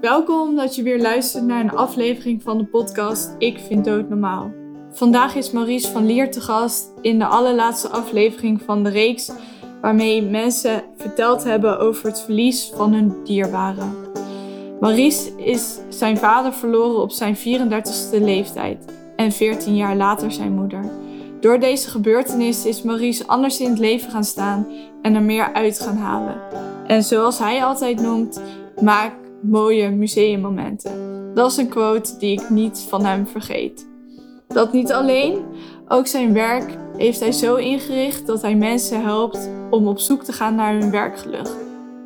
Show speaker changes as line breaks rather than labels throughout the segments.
Welkom dat je weer luistert naar een aflevering van de podcast Ik vind dood normaal. Vandaag is Maurice van Lier te gast in de allerlaatste aflevering van de reeks waarmee mensen verteld hebben over het verlies van hun dierbaren. Maurice is zijn vader verloren op zijn 34ste leeftijd en 14 jaar later zijn moeder. Door deze gebeurtenis is Maurice anders in het leven gaan staan en er meer uit gaan halen. En zoals hij altijd noemt, maak mooie museummomenten. Dat is een quote die ik niet van hem vergeet. Dat niet alleen, ook zijn werk heeft hij zo ingericht dat hij mensen helpt om op zoek te gaan naar hun werkgeluk.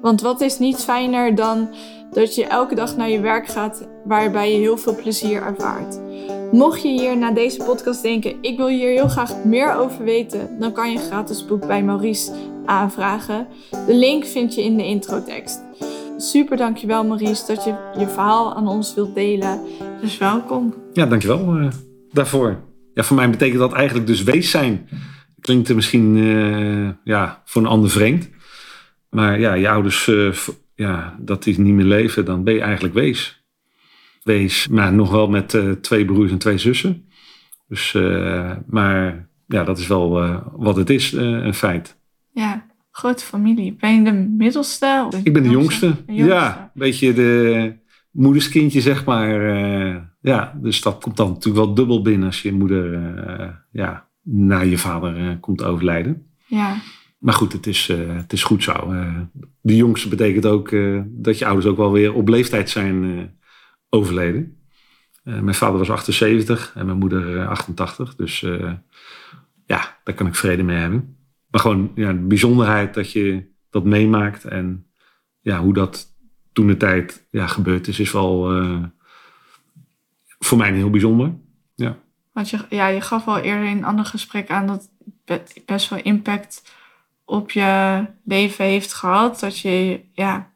Want wat is niet fijner dan dat je elke dag naar je werk gaat waarbij je heel veel plezier ervaart. Mocht je hier na deze podcast denken, ik wil hier heel graag meer over weten, dan kan je een gratis boek bij Maurice aanvragen. De link vind je in de introtekst. Super dankjewel Maurice dat je je verhaal aan ons wilt delen. Dus welkom.
Ja, dankjewel uh, daarvoor. Ja, voor mij betekent dat eigenlijk dus wees zijn. Klinkt er misschien uh, ja, voor een ander vreemd. Maar ja, je ouders, uh, ja, dat die niet meer leven, dan ben je eigenlijk wees. Wees, maar nog wel met twee broers en twee zussen. Dus, maar ja, dat is wel wat het is, een feit.
Ja, grote familie. Ben je de middelste?
ik ben de jongste. Ja, een beetje de moederskindje, zeg maar. Ja, dus dat komt dan natuurlijk wel dubbel binnen als je moeder ja, na je vader komt overlijden.
Ja.
Maar goed, het is, het is goed zo. de jongste betekent ook dat je ouders ook wel weer op leeftijd zijn overleden. mijn vader was 78 en mijn moeder 88. Dus ja, daar kan ik vrede mee hebben. Maar gewoon ja, de bijzonderheid dat je dat meemaakt en ja, hoe dat toen de tijd ja, gebeurd is, is wel voor mij heel bijzonder. Ja.
Want je, ja, je gaf al eerder in een ander gesprek aan dat best wel impact op je leven heeft gehad. Dat je, ja,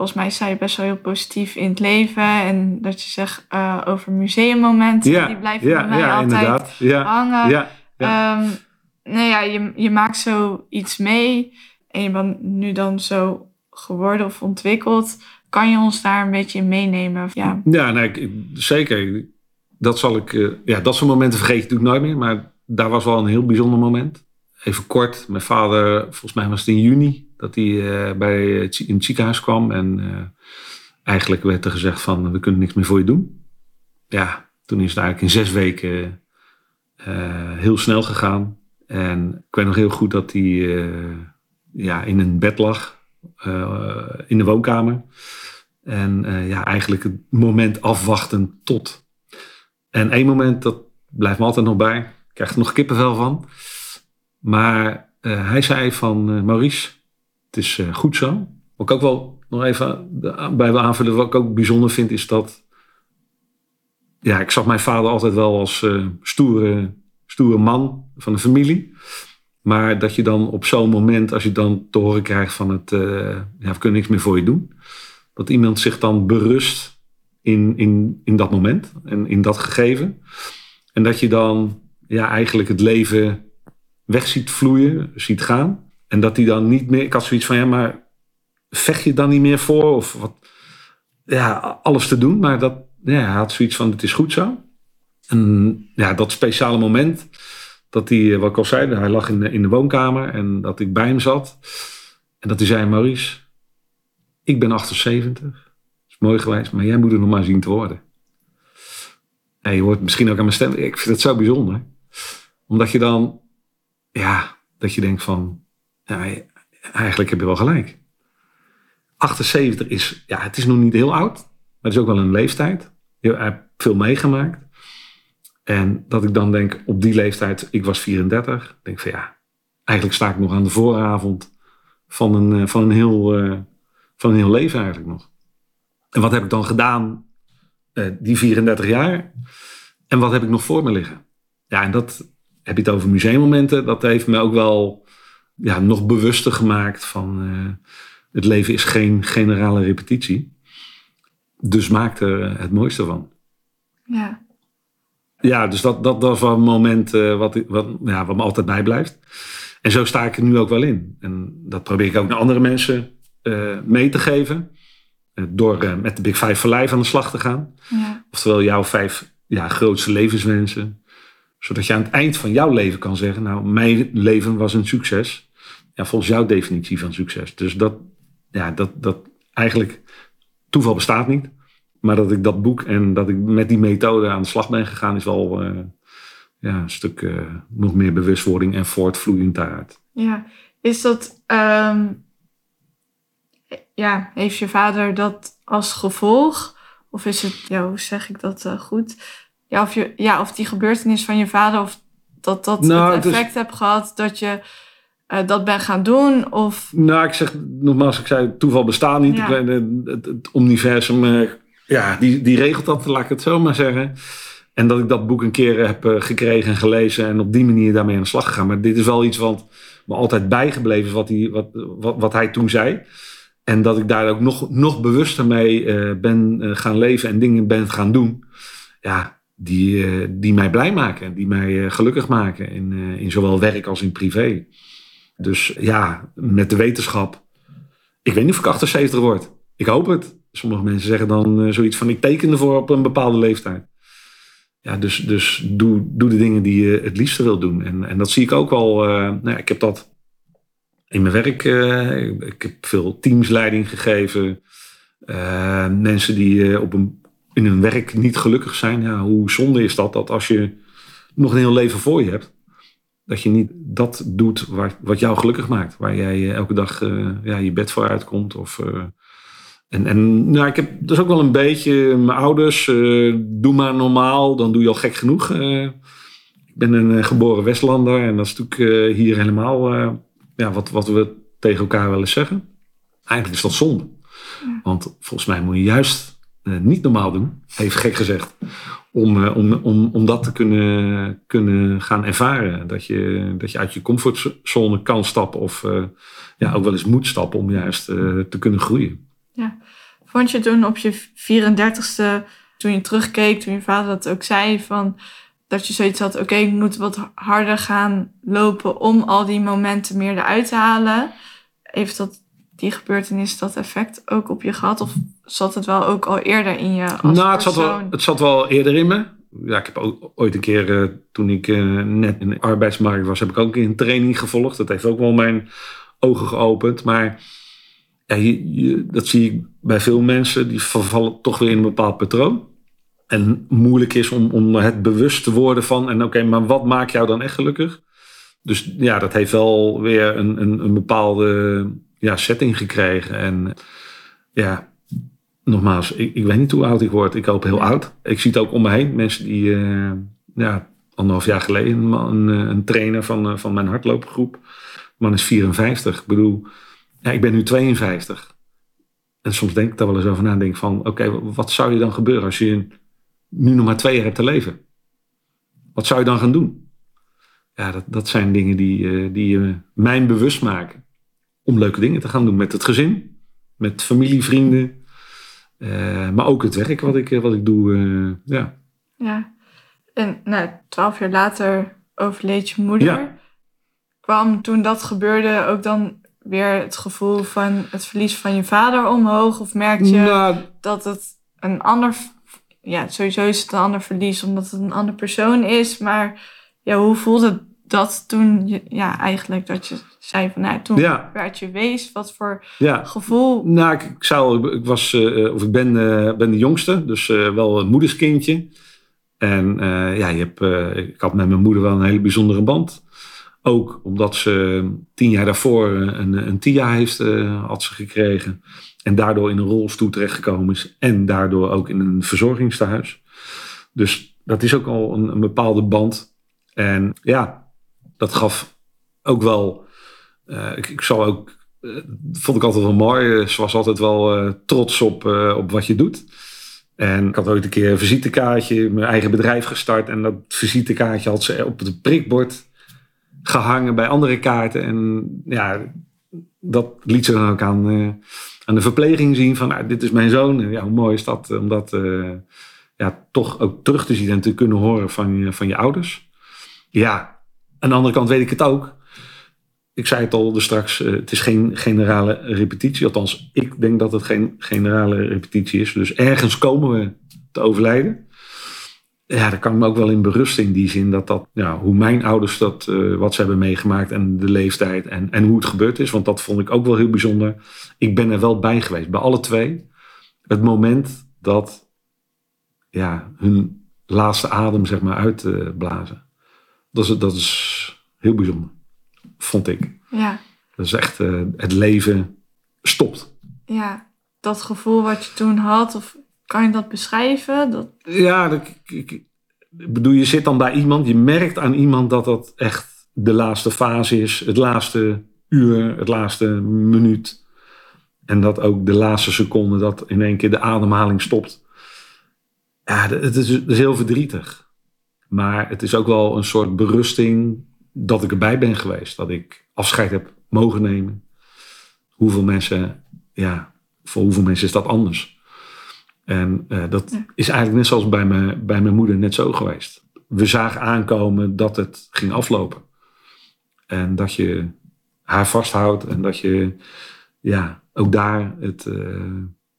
volgens mij sta je best wel heel positief in het leven. En dat je zegt uh, over museummomenten, ja, die blijven ja, bij mij ja, altijd hangen. Ja, ja. Um, nou ja, je, je maakt zoiets mee en je bent nu dan zo geworden of ontwikkeld. Kan je ons daar een beetje in meenemen? Ja,
ja nee, zeker. Dat zal ik, uh, ja, dat soort momenten vergeet je natuurlijk nooit meer. Maar daar was wel een heel bijzonder moment. Even kort, mijn vader, volgens mij was het in juni, dat hij uh, bij, in het ziekenhuis kwam. En uh, eigenlijk werd er gezegd van, we kunnen niks meer voor je doen. Ja, toen is het eigenlijk in zes weken heel snel gegaan. En ik weet nog heel goed dat hij ja, in een bed lag in de woonkamer. En ja, eigenlijk het moment afwachten tot. En één moment, dat blijft me altijd nog bij. Ik krijg er nog kippenvel van. Maar hij zei van Maurice, het is goed zo. Wat ik ook wel nog even bij wil aanvullen, wat ik ook bijzonder vind, is dat ja, ik zag mijn vader altijd wel als stoere stoere man van de familie. Maar dat je dan op zo'n moment, als je dan te horen krijgt van het, uh, ja, we kunnen niks meer voor je doen. Dat iemand zich dan berust in, in, in dat moment en in dat gegeven. En dat je dan ja, eigenlijk het leven weg ziet vloeien, ziet gaan. En dat hij dan niet meer, ik had zoiets van, ja, maar vecht je dan niet meer voor? Of wat, ja, alles te doen. Maar dat, ja, hij had zoiets van, het is goed zo. En ja, dat speciale moment, dat hij, wat ik al zei, hij lag in de, in de woonkamer en dat ik bij hem zat. En dat hij zei, Maurice, ik ben 78. is mooi geweest, maar jij moet er nog maar zien te worden. En je hoort misschien ook aan mijn stem, ik vind het zo bijzonder. Omdat je dan, ja, dat je denkt van, eigenlijk heb je wel gelijk. 78 is, ja, het is nog niet heel oud, maar het is ook wel een leeftijd. Je hebt veel meegemaakt. En dat ik dan denk, op die leeftijd, ik was 34, denk van ja, eigenlijk sta ik nog aan de vooravond van een, eh, van een, heel, uh, van een heel leven eigenlijk nog. En wat heb ik dan gedaan uh, die 34 jaar? En wat heb ik nog voor me liggen? Ja, en dat heb je het over museummomenten. Dat heeft me ook wel ja, nog bewuster gemaakt van het leven is geen generale repetitie. Dus maak er het mooiste van.
Ja.
Ja, dus dat, dat, dat was wel een moment uh, wat, wat, ja, wat me altijd bijblijft. En zo sta ik er nu ook wel in. En dat probeer ik ook naar andere mensen uh, mee te geven. Door met de Big Five for Life aan de slag te gaan.
Ja.
Oftewel jouw vijf ja, grootste levenswensen. Zodat je aan het eind van jouw leven kan zeggen: Nou, mijn leven was een succes. Ja, volgens jouw definitie van succes. Dus dat, ja, dat, dat eigenlijk toeval bestaat niet. Maar dat ik dat boek en dat ik met die methode aan de slag ben gegaan, is wel ja, een stuk nog meer bewustwording en voortvloeiend daaruit.
Ja, is dat. Um, ja, heeft je vader dat als gevolg? Of is het, ja, hoe zeg ik dat uh, goed? Ja of, je, ja, of die gebeurtenis van je vader, of dat dat
Nou,
het effect hebt gehad dat je eh, dat bent gaan doen? Of
Nou, ik zeg nogmaals, ik zei toeval bestaat niet.
Ja.
Het, het universum, eh, ja, die, die regelt dat, laat ik het zo maar zeggen. En dat ik dat boek een keer heb eh, gekregen en gelezen en op die manier daarmee aan de slag gegaan. Maar dit is wel iets wat me altijd bijgebleven is, wat hij, wat, wat, wat hij toen zei. En dat ik daar ook nog, nog bewuster mee ben gaan leven en dingen ben gaan doen. Ja, die, die mij blij maken, die mij gelukkig maken in, in zowel werk als in privé. Dus ja, met de wetenschap. Ik weet niet of ik 78 word. Ik hoop het. Sommige mensen zeggen dan eh, zoiets van ik teken ervoor op een bepaalde leeftijd. Ja, dus, dus doe, doe de dingen die je het liefste wil doen. En, en dat zie ik ook wel. eh, nou ja, ik heb dat in mijn werk. eh, ik, heb veel teamsleiding gegeven. Mensen die op een, in hun werk niet gelukkig zijn. Ja, hoe zonde is dat? Dat als je nog een heel leven voor je hebt. Dat je niet dat doet waar, wat jou gelukkig maakt. Waar jij eh, elke dag eh, ja, je bed voor uitkomt. Of, eh, en en nou, ik heb dus ook wel een beetje mijn ouders. doe maar normaal, dan doe je al gek genoeg. Ik ben een geboren Westlander. En dat is natuurlijk hier helemaal ja, wat, wat we tegen elkaar willen zeggen. Eigenlijk is dat zonde. Want volgens mij moet je juist niet normaal doen. Even gek gezegd. Om, eh, om, om, om dat te kunnen, kunnen gaan ervaren. Dat je, dat je uit je comfortzone kan stappen. Of eh, ja, ook wel eens moet stappen om juist eh, te kunnen groeien.
vond je toen op je 34ste, toen je terugkeek, toen je vader dat ook zei, van dat je zoiets had, oké, ik moet wat harder gaan lopen om al die momenten meer eruit te halen. Heeft dat, die gebeurtenis dat effect ook op je gehad? Of zat het wel ook al eerder in je als
nou, het zat, wel, het zat wel eerder in me. Ja, ik heb ook ooit een keer, eh, toen ik eh, net in de arbeidsmarkt was, heb ik ook een training gevolgd. Dat heeft ook wel mijn ogen geopend. Maar ja, je, je- dat zie ik bij veel mensen, die vervallen toch weer in een bepaald patroon. En moeilijk is om, om het bewust te worden van, en oké, maar wat maakt jou dan echt gelukkig? Dus ja, dat heeft wel weer een, een, een bepaalde ja, setting gekregen. En ja, nogmaals, ik, ik weet niet hoe oud ik word. Ik hoop heel oud. Ik zie het ook om me heen. Mensen die, eh, ja, anderhalf jaar geleden, een, eh, een trainer van, eh, van mijn hardloopgroep. De man is 54. Ik bedoel, ja, ik ben nu 52. En soms denk ik daar wel eens over na. en Denk van, oké, wat zou je dan gebeuren als je nu nog maar twee jaar hebt te leven? Wat zou je dan gaan doen? Ja, dat, dat zijn dingen die, die eh, mij bewust maken. Om leuke dingen te gaan doen met het gezin, met familie, vrienden. eh, maar ook het werk wat ik, eh, wat ik doe. eh, ja.
Ja. En nou, twaalf jaar later overleed je moeder.
Ja.
Kwam toen dat gebeurde ook dan weer het gevoel van het verlies van je vader omhoog? Of merkte je
Nou,
dat het een ander... Ja, sowieso is het een ander verlies omdat het een andere persoon is. Maar ja, hoe voelde dat toen je... Ja, eigenlijk dat je zei van... Nou, toen
ja,
werd je wees. Wat voor
ja.
gevoel...
Nou, ik, ik, zou, ik was, eh, of ik ben, eh, ben de jongste, dus eh, wel een moederskindje. En ja, je hebt, ik had met mijn moeder wel een hele bijzondere band. Ook omdat ze tien jaar daarvoor een, een TIA heeft, had ze gekregen. En daardoor in een rolstoel terechtgekomen is. En daardoor ook in een verzorgingstehuis. Dus dat is ook al een, een bepaalde band. En ja, dat gaf ook wel. eh, ik, ik zal ook eh, vond ik altijd wel mooi. Eh, Ze was altijd wel trots op, op wat je doet. En ik had ooit een keer een visitekaartje, mijn eigen bedrijf gestart. En dat visitekaartje had ze op het prikbord gehangen bij andere kaarten. En ja, dat liet ze dan ook aan, aan de verpleging zien van nou, dit is mijn zoon. Ja, hoe mooi is dat om dat ja, toch ook terug te zien en te kunnen horen van van je ouders. Ja, aan de andere kant weet ik het ook. ik zei het al dus straks, eh, het is geen generale repetitie. Althans, ik denk dat het geen generale repetitie is. Dus ergens komen we te overlijden. Ja, daar kan ik me ook wel in berusten in die zin dat dat, ja, hoe mijn ouders dat, eh, wat ze hebben meegemaakt en de leeftijd en, en hoe het gebeurd is. Want dat vond ik ook wel heel bijzonder. Ik ben er wel bij geweest, bij alle twee. Het moment dat ja, hun laatste adem zeg maar uitblazen. Dat, is, dat is heel bijzonder, vond ik.
Ja.
Dat is echt, eh, het leven stopt.
Ja, dat gevoel wat je toen had, of kan je dat beschrijven? Dat...
Ja, dat, ik, ik, ik bedoel, je zit dan bij iemand, je merkt aan iemand dat dat echt de laatste fase is, het laatste uur, het laatste minuut. En dat ook de laatste seconde dat in één keer de ademhaling stopt. Ja, het is, het is heel verdrietig. Maar het is ook wel een soort berusting dat ik erbij ben geweest. Dat ik afscheid heb mogen nemen. Hoeveel mensen, ja, voor hoeveel mensen is dat anders? En eh, dat
Ja.
is eigenlijk net zoals bij, me, bij mijn moeder net zo geweest. We zagen aankomen dat het ging aflopen. En dat je haar vasthoudt en dat je ja, ook daar het, eh,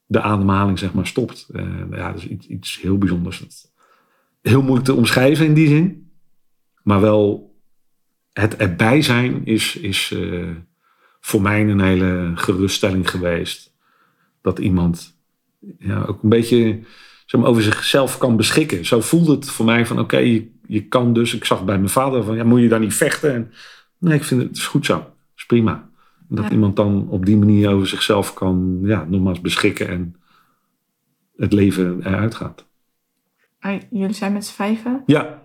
de ademhaling zeg maar stopt. Eh, ja, dat is iets, iets heel bijzonders. Dat- Heel moeilijk te omschrijven in die zin. Maar wel het erbij zijn is, is eh, voor mij een hele geruststelling geweest. Dat iemand ja, ook een beetje zeg maar, over zichzelf kan beschikken. Zo voelde het voor mij van oké, je, je kan dus. Ik zag bij mijn vader van ja, moet je daar niet vechten? En, nee, ik vind het, het is goed zo. Het is prima. Dat
Ja.
iemand dan op die manier over zichzelf kan, ja, nogmaals beschikken en het leven eruit gaat.
Ah, Jullie zijn met z'n vijven.
Ja,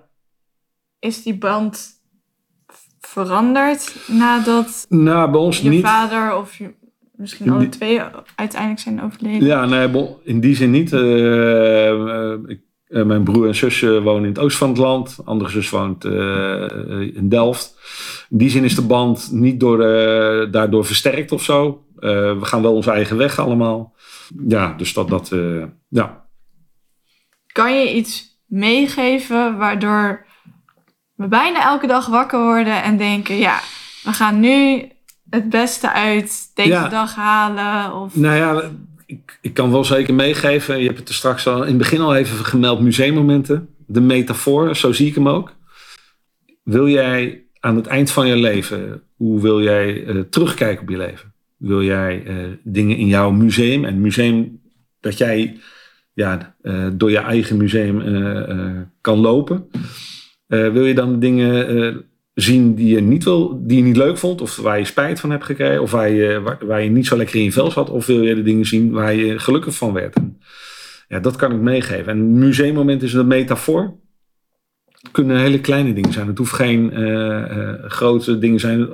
Is die band veranderd nadat
nou, bij ons
je
niet.
vader of je, misschien alle twee uiteindelijk zijn overleden?
Ja, nee, in die zin niet. Eh, eh, ik, eh, mijn broer en zus eh, wonen in het oosten van het land. Andere zus woont in Delft. In die zin is de band niet door, daardoor versterkt of zo. We gaan wel onze eigen weg allemaal. Ja, dus dat, dat ja.
Kan je iets meegeven waardoor we bijna elke dag wakker worden en denken: ja, we gaan nu het beste uit deze
Ja.
dag halen? Of
Nou ja, ik, ik kan wel zeker meegeven. Je hebt het er straks al in het begin al even gemeld, museummomenten. De metafoor, zo zie ik hem ook. Wil jij aan het eind van je leven, hoe wil jij eh, terugkijken op je leven? Wil jij eh, dingen in jouw museum, en museum dat jij ja, eh, door je eigen museum eh, eh, kan lopen? Wil je dan dingen zien die je, niet wil, die je niet leuk vond, of waar je spijt van hebt gekregen, of waar je, waar, je niet zo lekker in je vel zat, of wil je de dingen zien waar je gelukkig van werd? Ja, dat kan ik meegeven. En een museummoment is een metafoor. Het kunnen hele kleine dingen zijn. Het hoeft geen grote dingen zijn.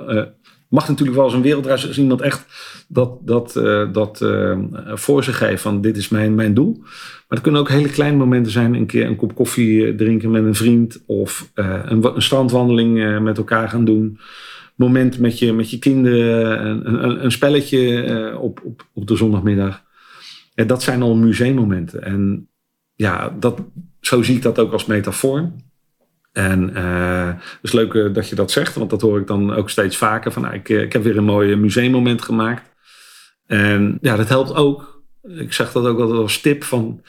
Mag natuurlijk wel eens een wereldreis als iemand echt dat, dat, eh, dat eh, voor zich geeft van dit is mijn, mijn doel. Maar het kunnen ook hele kleine momenten zijn. Een keer een kop koffie eh, drinken met een vriend. Of een, een strandwandeling met elkaar gaan doen. Moment met je, met je kinderen. Een, een, een spelletje op, op, op de zondagmiddag. Ja, dat zijn al museummomenten. En ja, dat, zo zie ik dat ook als metafoor. En eh, het is leuk eh, dat je dat zegt, want dat hoor ik dan ook steeds vaker. Van, nou, ik, eh, ik heb weer een mooi museummoment gemaakt. En ja, dat helpt ook. Ik zeg dat ook altijd als tip van...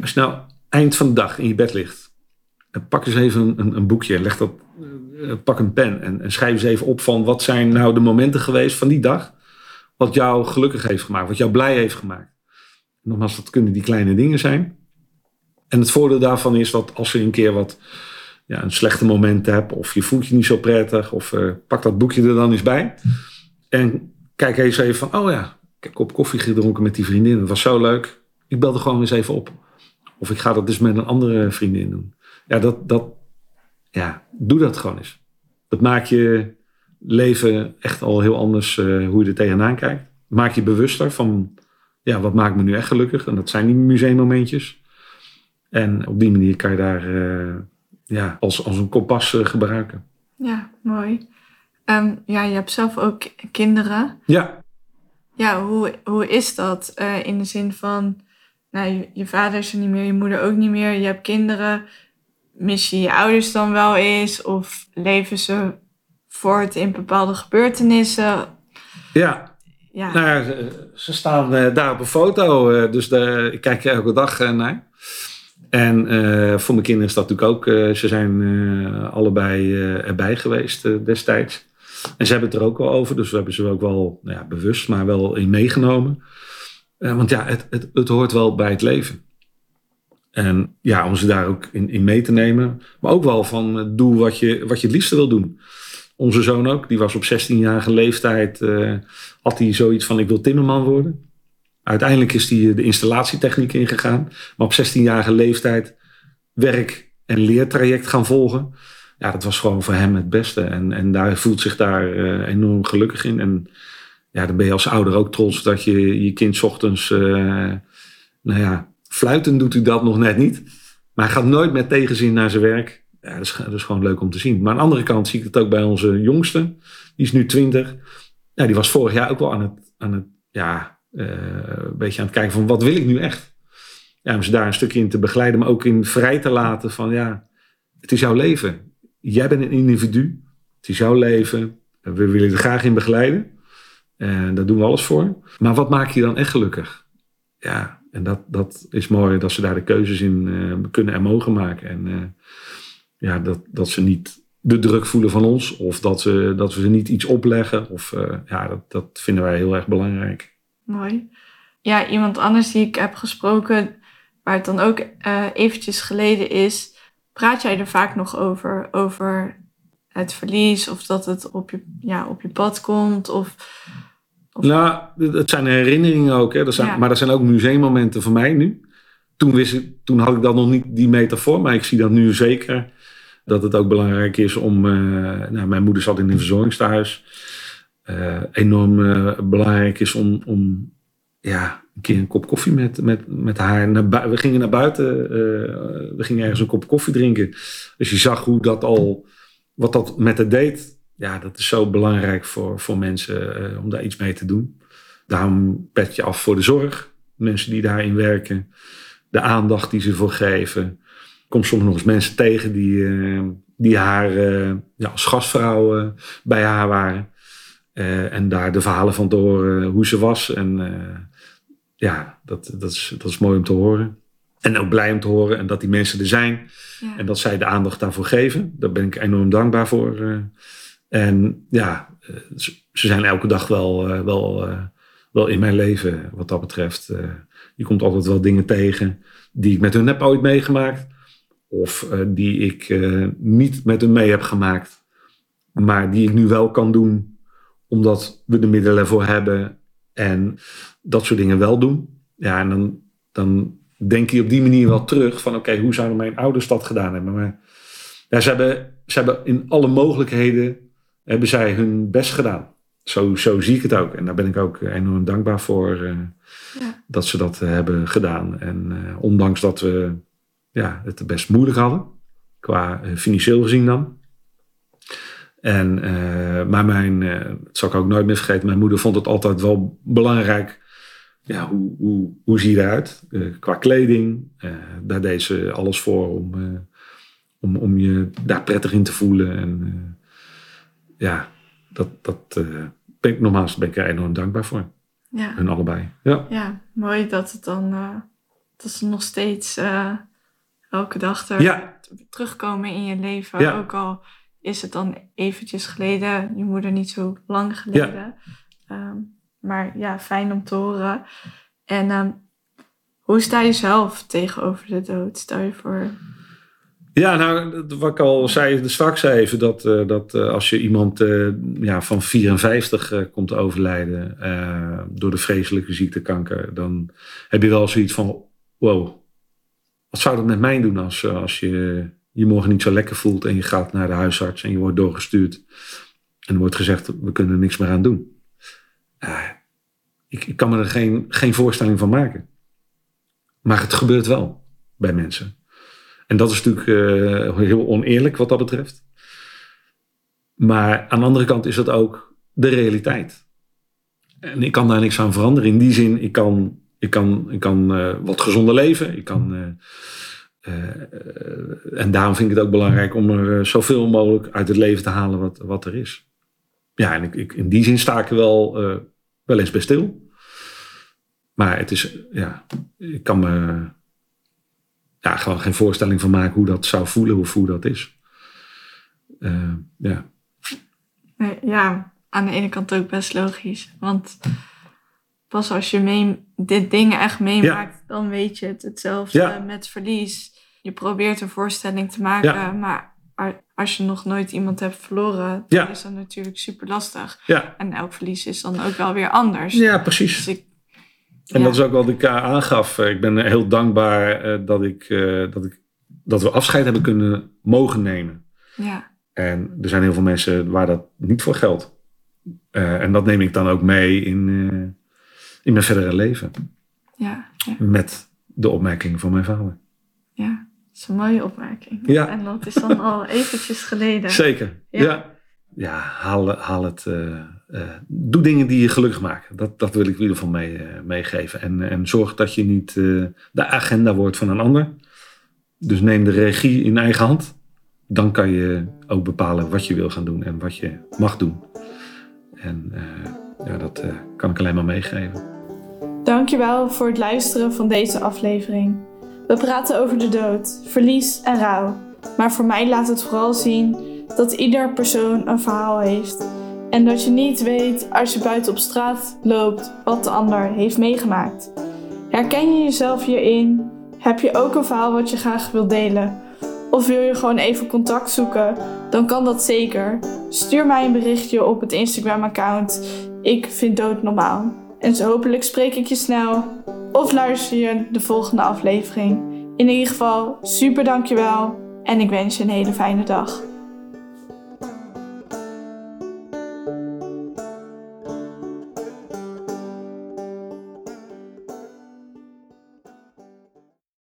Als je nou eind van de dag in je bed ligt... eh, pak eens even een, een, boekje, leg dat, eh, pak een pen... En, en schrijf eens even op van wat zijn nou de momenten geweest van die dag... wat jou gelukkig heeft gemaakt, wat jou blij heeft gemaakt. Nogmaals, dat kunnen die kleine dingen zijn. En het voordeel daarvan is dat als je een keer wat ja, een slechte moment hebt, of je voelt je niet zo prettig, of eh, pak dat boekje er dan eens bij. En kijk eens even van, oh ja, ik heb kop koffie gedronken met die vriendin, dat was zo leuk. Ik bel er gewoon eens even op. Of ik ga dat dus met een andere vriendin doen. Ja, dat, dat, ja doe dat gewoon eens. Dat maakt je leven echt al heel anders eh, hoe je er tegenaan kijkt. Maak je bewuster van, ja, wat maakt me nu echt gelukkig? En dat zijn die museummomentjes. En op die manier kan je daar eh, ja, als, als een kompas eh, gebruiken.
Ja, mooi. Ehm, ja, je hebt zelf ook kinderen.
Ja,
Ja, hoe, hoe is dat? Eh, in de zin van, nou, je, je vader is er niet meer, je moeder ook niet meer. Je hebt kinderen. Mis je je ouders dan wel eens? Of leven ze voort in bepaalde gebeurtenissen.
Ja,
Ja,
nou ze- ze staan eh, daar op een foto, dus de, ik kijk elke dag naar. En eh, voor mijn kinderen is dat natuurlijk ook, eh, ze zijn eh, allebei erbij geweest destijds. En ze hebben het er ook wel over, dus we hebben ze ook wel nou ja, bewust, maar wel in meegenomen. Want ja, het, het, het hoort wel bij het leven. En ja, om ze daar ook in, in mee te nemen. Maar ook wel van doe wat je, wat je het liefste wil doen. Onze zoon ook, die was op 16-jarige leeftijd, had hij zoiets van ik wil timmerman worden. Uiteindelijk is hij de installatietechniek ingegaan. Maar op 16-jarige leeftijd werk- en leertraject gaan volgen. Ja, dat was gewoon voor hem het beste. En, en daar voelt zich daar eh, enorm gelukkig in. En ja, dan ben je als ouder ook trots dat je je kind ochtends, eh, nou ja, fluiten doet hij dat nog net niet. Maar hij gaat nooit met tegenzin naar zijn werk. Ja, dat is, gewoon leuk om te zien. Maar aan de andere kant zie ik het ook bij onze jongste. Die is nu 20. Ja, die was vorig jaar ook wel aan het, aan het ja, eh, een beetje aan het kijken van wat wil ik nu echt? Ja, om ze daar een stukje in te begeleiden, maar ook in vrij te laten van ja, het is jouw leven. Jij bent een individu. Het is jouw leven. We willen je er graag in begeleiden. En daar doen we alles voor. Maar wat maakt je dan echt gelukkig? Ja, en dat, dat is mooi dat ze daar de keuzes in eh, kunnen en mogen maken. En eh, ja, dat, dat ze niet de druk voelen van ons. Of dat, ze, dat we ze niet iets opleggen. Of eh, ja, dat, dat vinden wij heel erg belangrijk.
Mooi. Ja, iemand anders die ik heb gesproken, waar het dan ook eh, eventjes geleden is, praat jij er vaak nog over? Over het verlies of dat het op je, ja, op je pad komt? Of, Of-
Nou, het zijn herinneringen ook. Hè. Dat zijn,
Ja.
Maar dat zijn ook museummomenten voor mij nu. Toen, wist ik, toen had ik dat nog niet, die metafoor. Maar ik zie dat nu zeker. Dat het ook belangrijk is om... eh, nou, mijn moeder zat in een verzorgingstehuis. Eh, enorm eh, belangrijk is om, om ja, een keer een kop koffie met, met, met haar. We gingen naar buiten. eh, we gingen ergens een kop koffie drinken. Dus je zag hoe dat al... Wat dat met het deed. Ja, dat is zo belangrijk voor, voor mensen om daar iets mee te doen. Daarom pet je af voor de zorg. Mensen die daarin werken. De aandacht die ze voor geven. Ik kom soms nog eens mensen tegen die, die haar ja, als gastvrouw bij haar waren. Eh, en daar de verhalen van te horen hoe ze was. En eh, ja, dat, dat, is, dat is mooi om te horen. En ook blij om te horen en dat die mensen er zijn.
ja.
En dat zij de aandacht daarvoor geven. Daar ben ik enorm dankbaar voor. eh. En ja, eh, ze zijn elke dag wel, eh, wel, eh, wel in mijn leven wat dat betreft. Eh, Je komt altijd wel dingen tegen die ik met hun heb ooit meegemaakt. Of eh, die ik eh, niet met hun mee heb gemaakt. Maar die ik nu wel kan doen. Omdat we de middelen voor hebben. En dat soort dingen wel doen. Ja, en dan, dan denk je op die manier wel terug van oké, hoe zouden mijn ouders dat gedaan hebben? Maar ja, ze, hebben, ze hebben in alle mogelijkheden hebben zij hun best gedaan. Zo, zo zie ik het ook. En daar ben ik ook enorm dankbaar voor eh,
Ja.
dat ze dat eh, hebben gedaan. En eh, ondanks dat we ja, het best moeilijk hadden, qua financieel gezien dan. En, eh, maar mijn, eh, dat zal ik ook nooit meer vergeten, mijn moeder vond het altijd wel belangrijk ja, hoe, hoe, hoe zie je eruit? Eh, qua kleding, daar deed ze alles voor om, om, om je daar prettig in te voelen. En ja, dat, dat ben ik nogmaals ben ik er enorm dankbaar voor.
Ja.
Hun allebei. Ja,
ja, mooi dat het dan dat ze nog steeds elke dag er
ja,
terugkomen in je leven.
Ja.
Ook al is het dan eventjes geleden, je moeder niet zo lang geleden. Ehm, maar ja, fijn om te horen. En ehm, hoe sta je zelf tegenover de dood? Stel je voor.
ja nou, wat ik al zei straks even, dat, eh, dat eh, als je iemand eh, ja, van 54 eh, komt overlijden door de vreselijke ziekte kanker, dan heb je wel zoiets van, wow, wat zou dat met mij doen als, als je je morgen niet zo lekker voelt en je gaat naar de huisarts en je wordt doorgestuurd en er wordt gezegd, we kunnen er niks meer aan doen. Eh, ik, kan me er geen, geen voorstelling van maken. Maar het gebeurt wel bij mensen. En dat is natuurlijk eh, heel oneerlijk wat dat betreft. Maar aan de andere kant is dat ook de realiteit. En ik kan daar niks aan veranderen. In die zin, ik kan, ik kan, ik kan eh, wat gezonder leven. Ik kan en daarom vind ik het ook belangrijk om er zoveel mogelijk uit het leven te halen wat, wat er is. Ja, en ik, ik, in die zin sta ik er wel, wel eens bij stil. Maar het is, ja, ik kan me ja, gewoon geen voorstelling van maken hoe dat zou voelen of hoe dat is. ja.
Ja, aan de ene kant ook best logisch. Want pas als je mee, dit dingen echt meemaakt, dan weet je het. Hetzelfde met verlies. Je probeert een voorstelling te maken, maar als je nog nooit iemand hebt verloren, dan is dat natuurlijk super lastig. En elk verlies is dan ook wel weer anders.
Ja, precies. Dus ik, en dat is ook wat ik aangaf. Ik ben heel dankbaar eh, dat, ik, eh, dat, ik, dat we afscheid hebben kunnen mogen nemen.
Ja.
En er zijn heel veel mensen waar dat niet voor geldt. Uh, en dat neem ik dan ook mee in, in mijn verdere leven.
Ja, ja,
Met de opmerkingen van mijn vader.
Ja, dat is een mooie opmerking.
Ja.
En dat is dan al eventjes geleden.
Zeker, ja. Ja, haal, haal het. Uh, uh, doe dingen die je gelukkig maken. Dat, dat wil ik in ieder geval mee, uh, meegeven. En, en zorg dat je niet de agenda wordt van een ander. Dus neem de regie in eigen hand. Dan kan je ook bepalen wat je wil gaan doen en wat je mag doen. En ja, dat kan ik alleen maar meegeven.
Dankjewel voor het luisteren van deze aflevering. We praten over de dood, verlies en rouw. Maar voor mij laat het vooral zien dat ieder persoon een verhaal heeft. En dat je niet weet als je buiten op straat loopt wat de ander heeft meegemaakt. Herken je jezelf hierin? Heb je ook een verhaal wat je graag wilt delen? Of wil je gewoon even contact zoeken? Dan kan dat zeker. Stuur mij een berichtje op het Instagram-account. Ik vind dood normaal. En zo hopelijk spreek ik je snel. Of luister je de volgende aflevering. In ieder geval, super dankjewel. En ik wens je een hele fijne dag.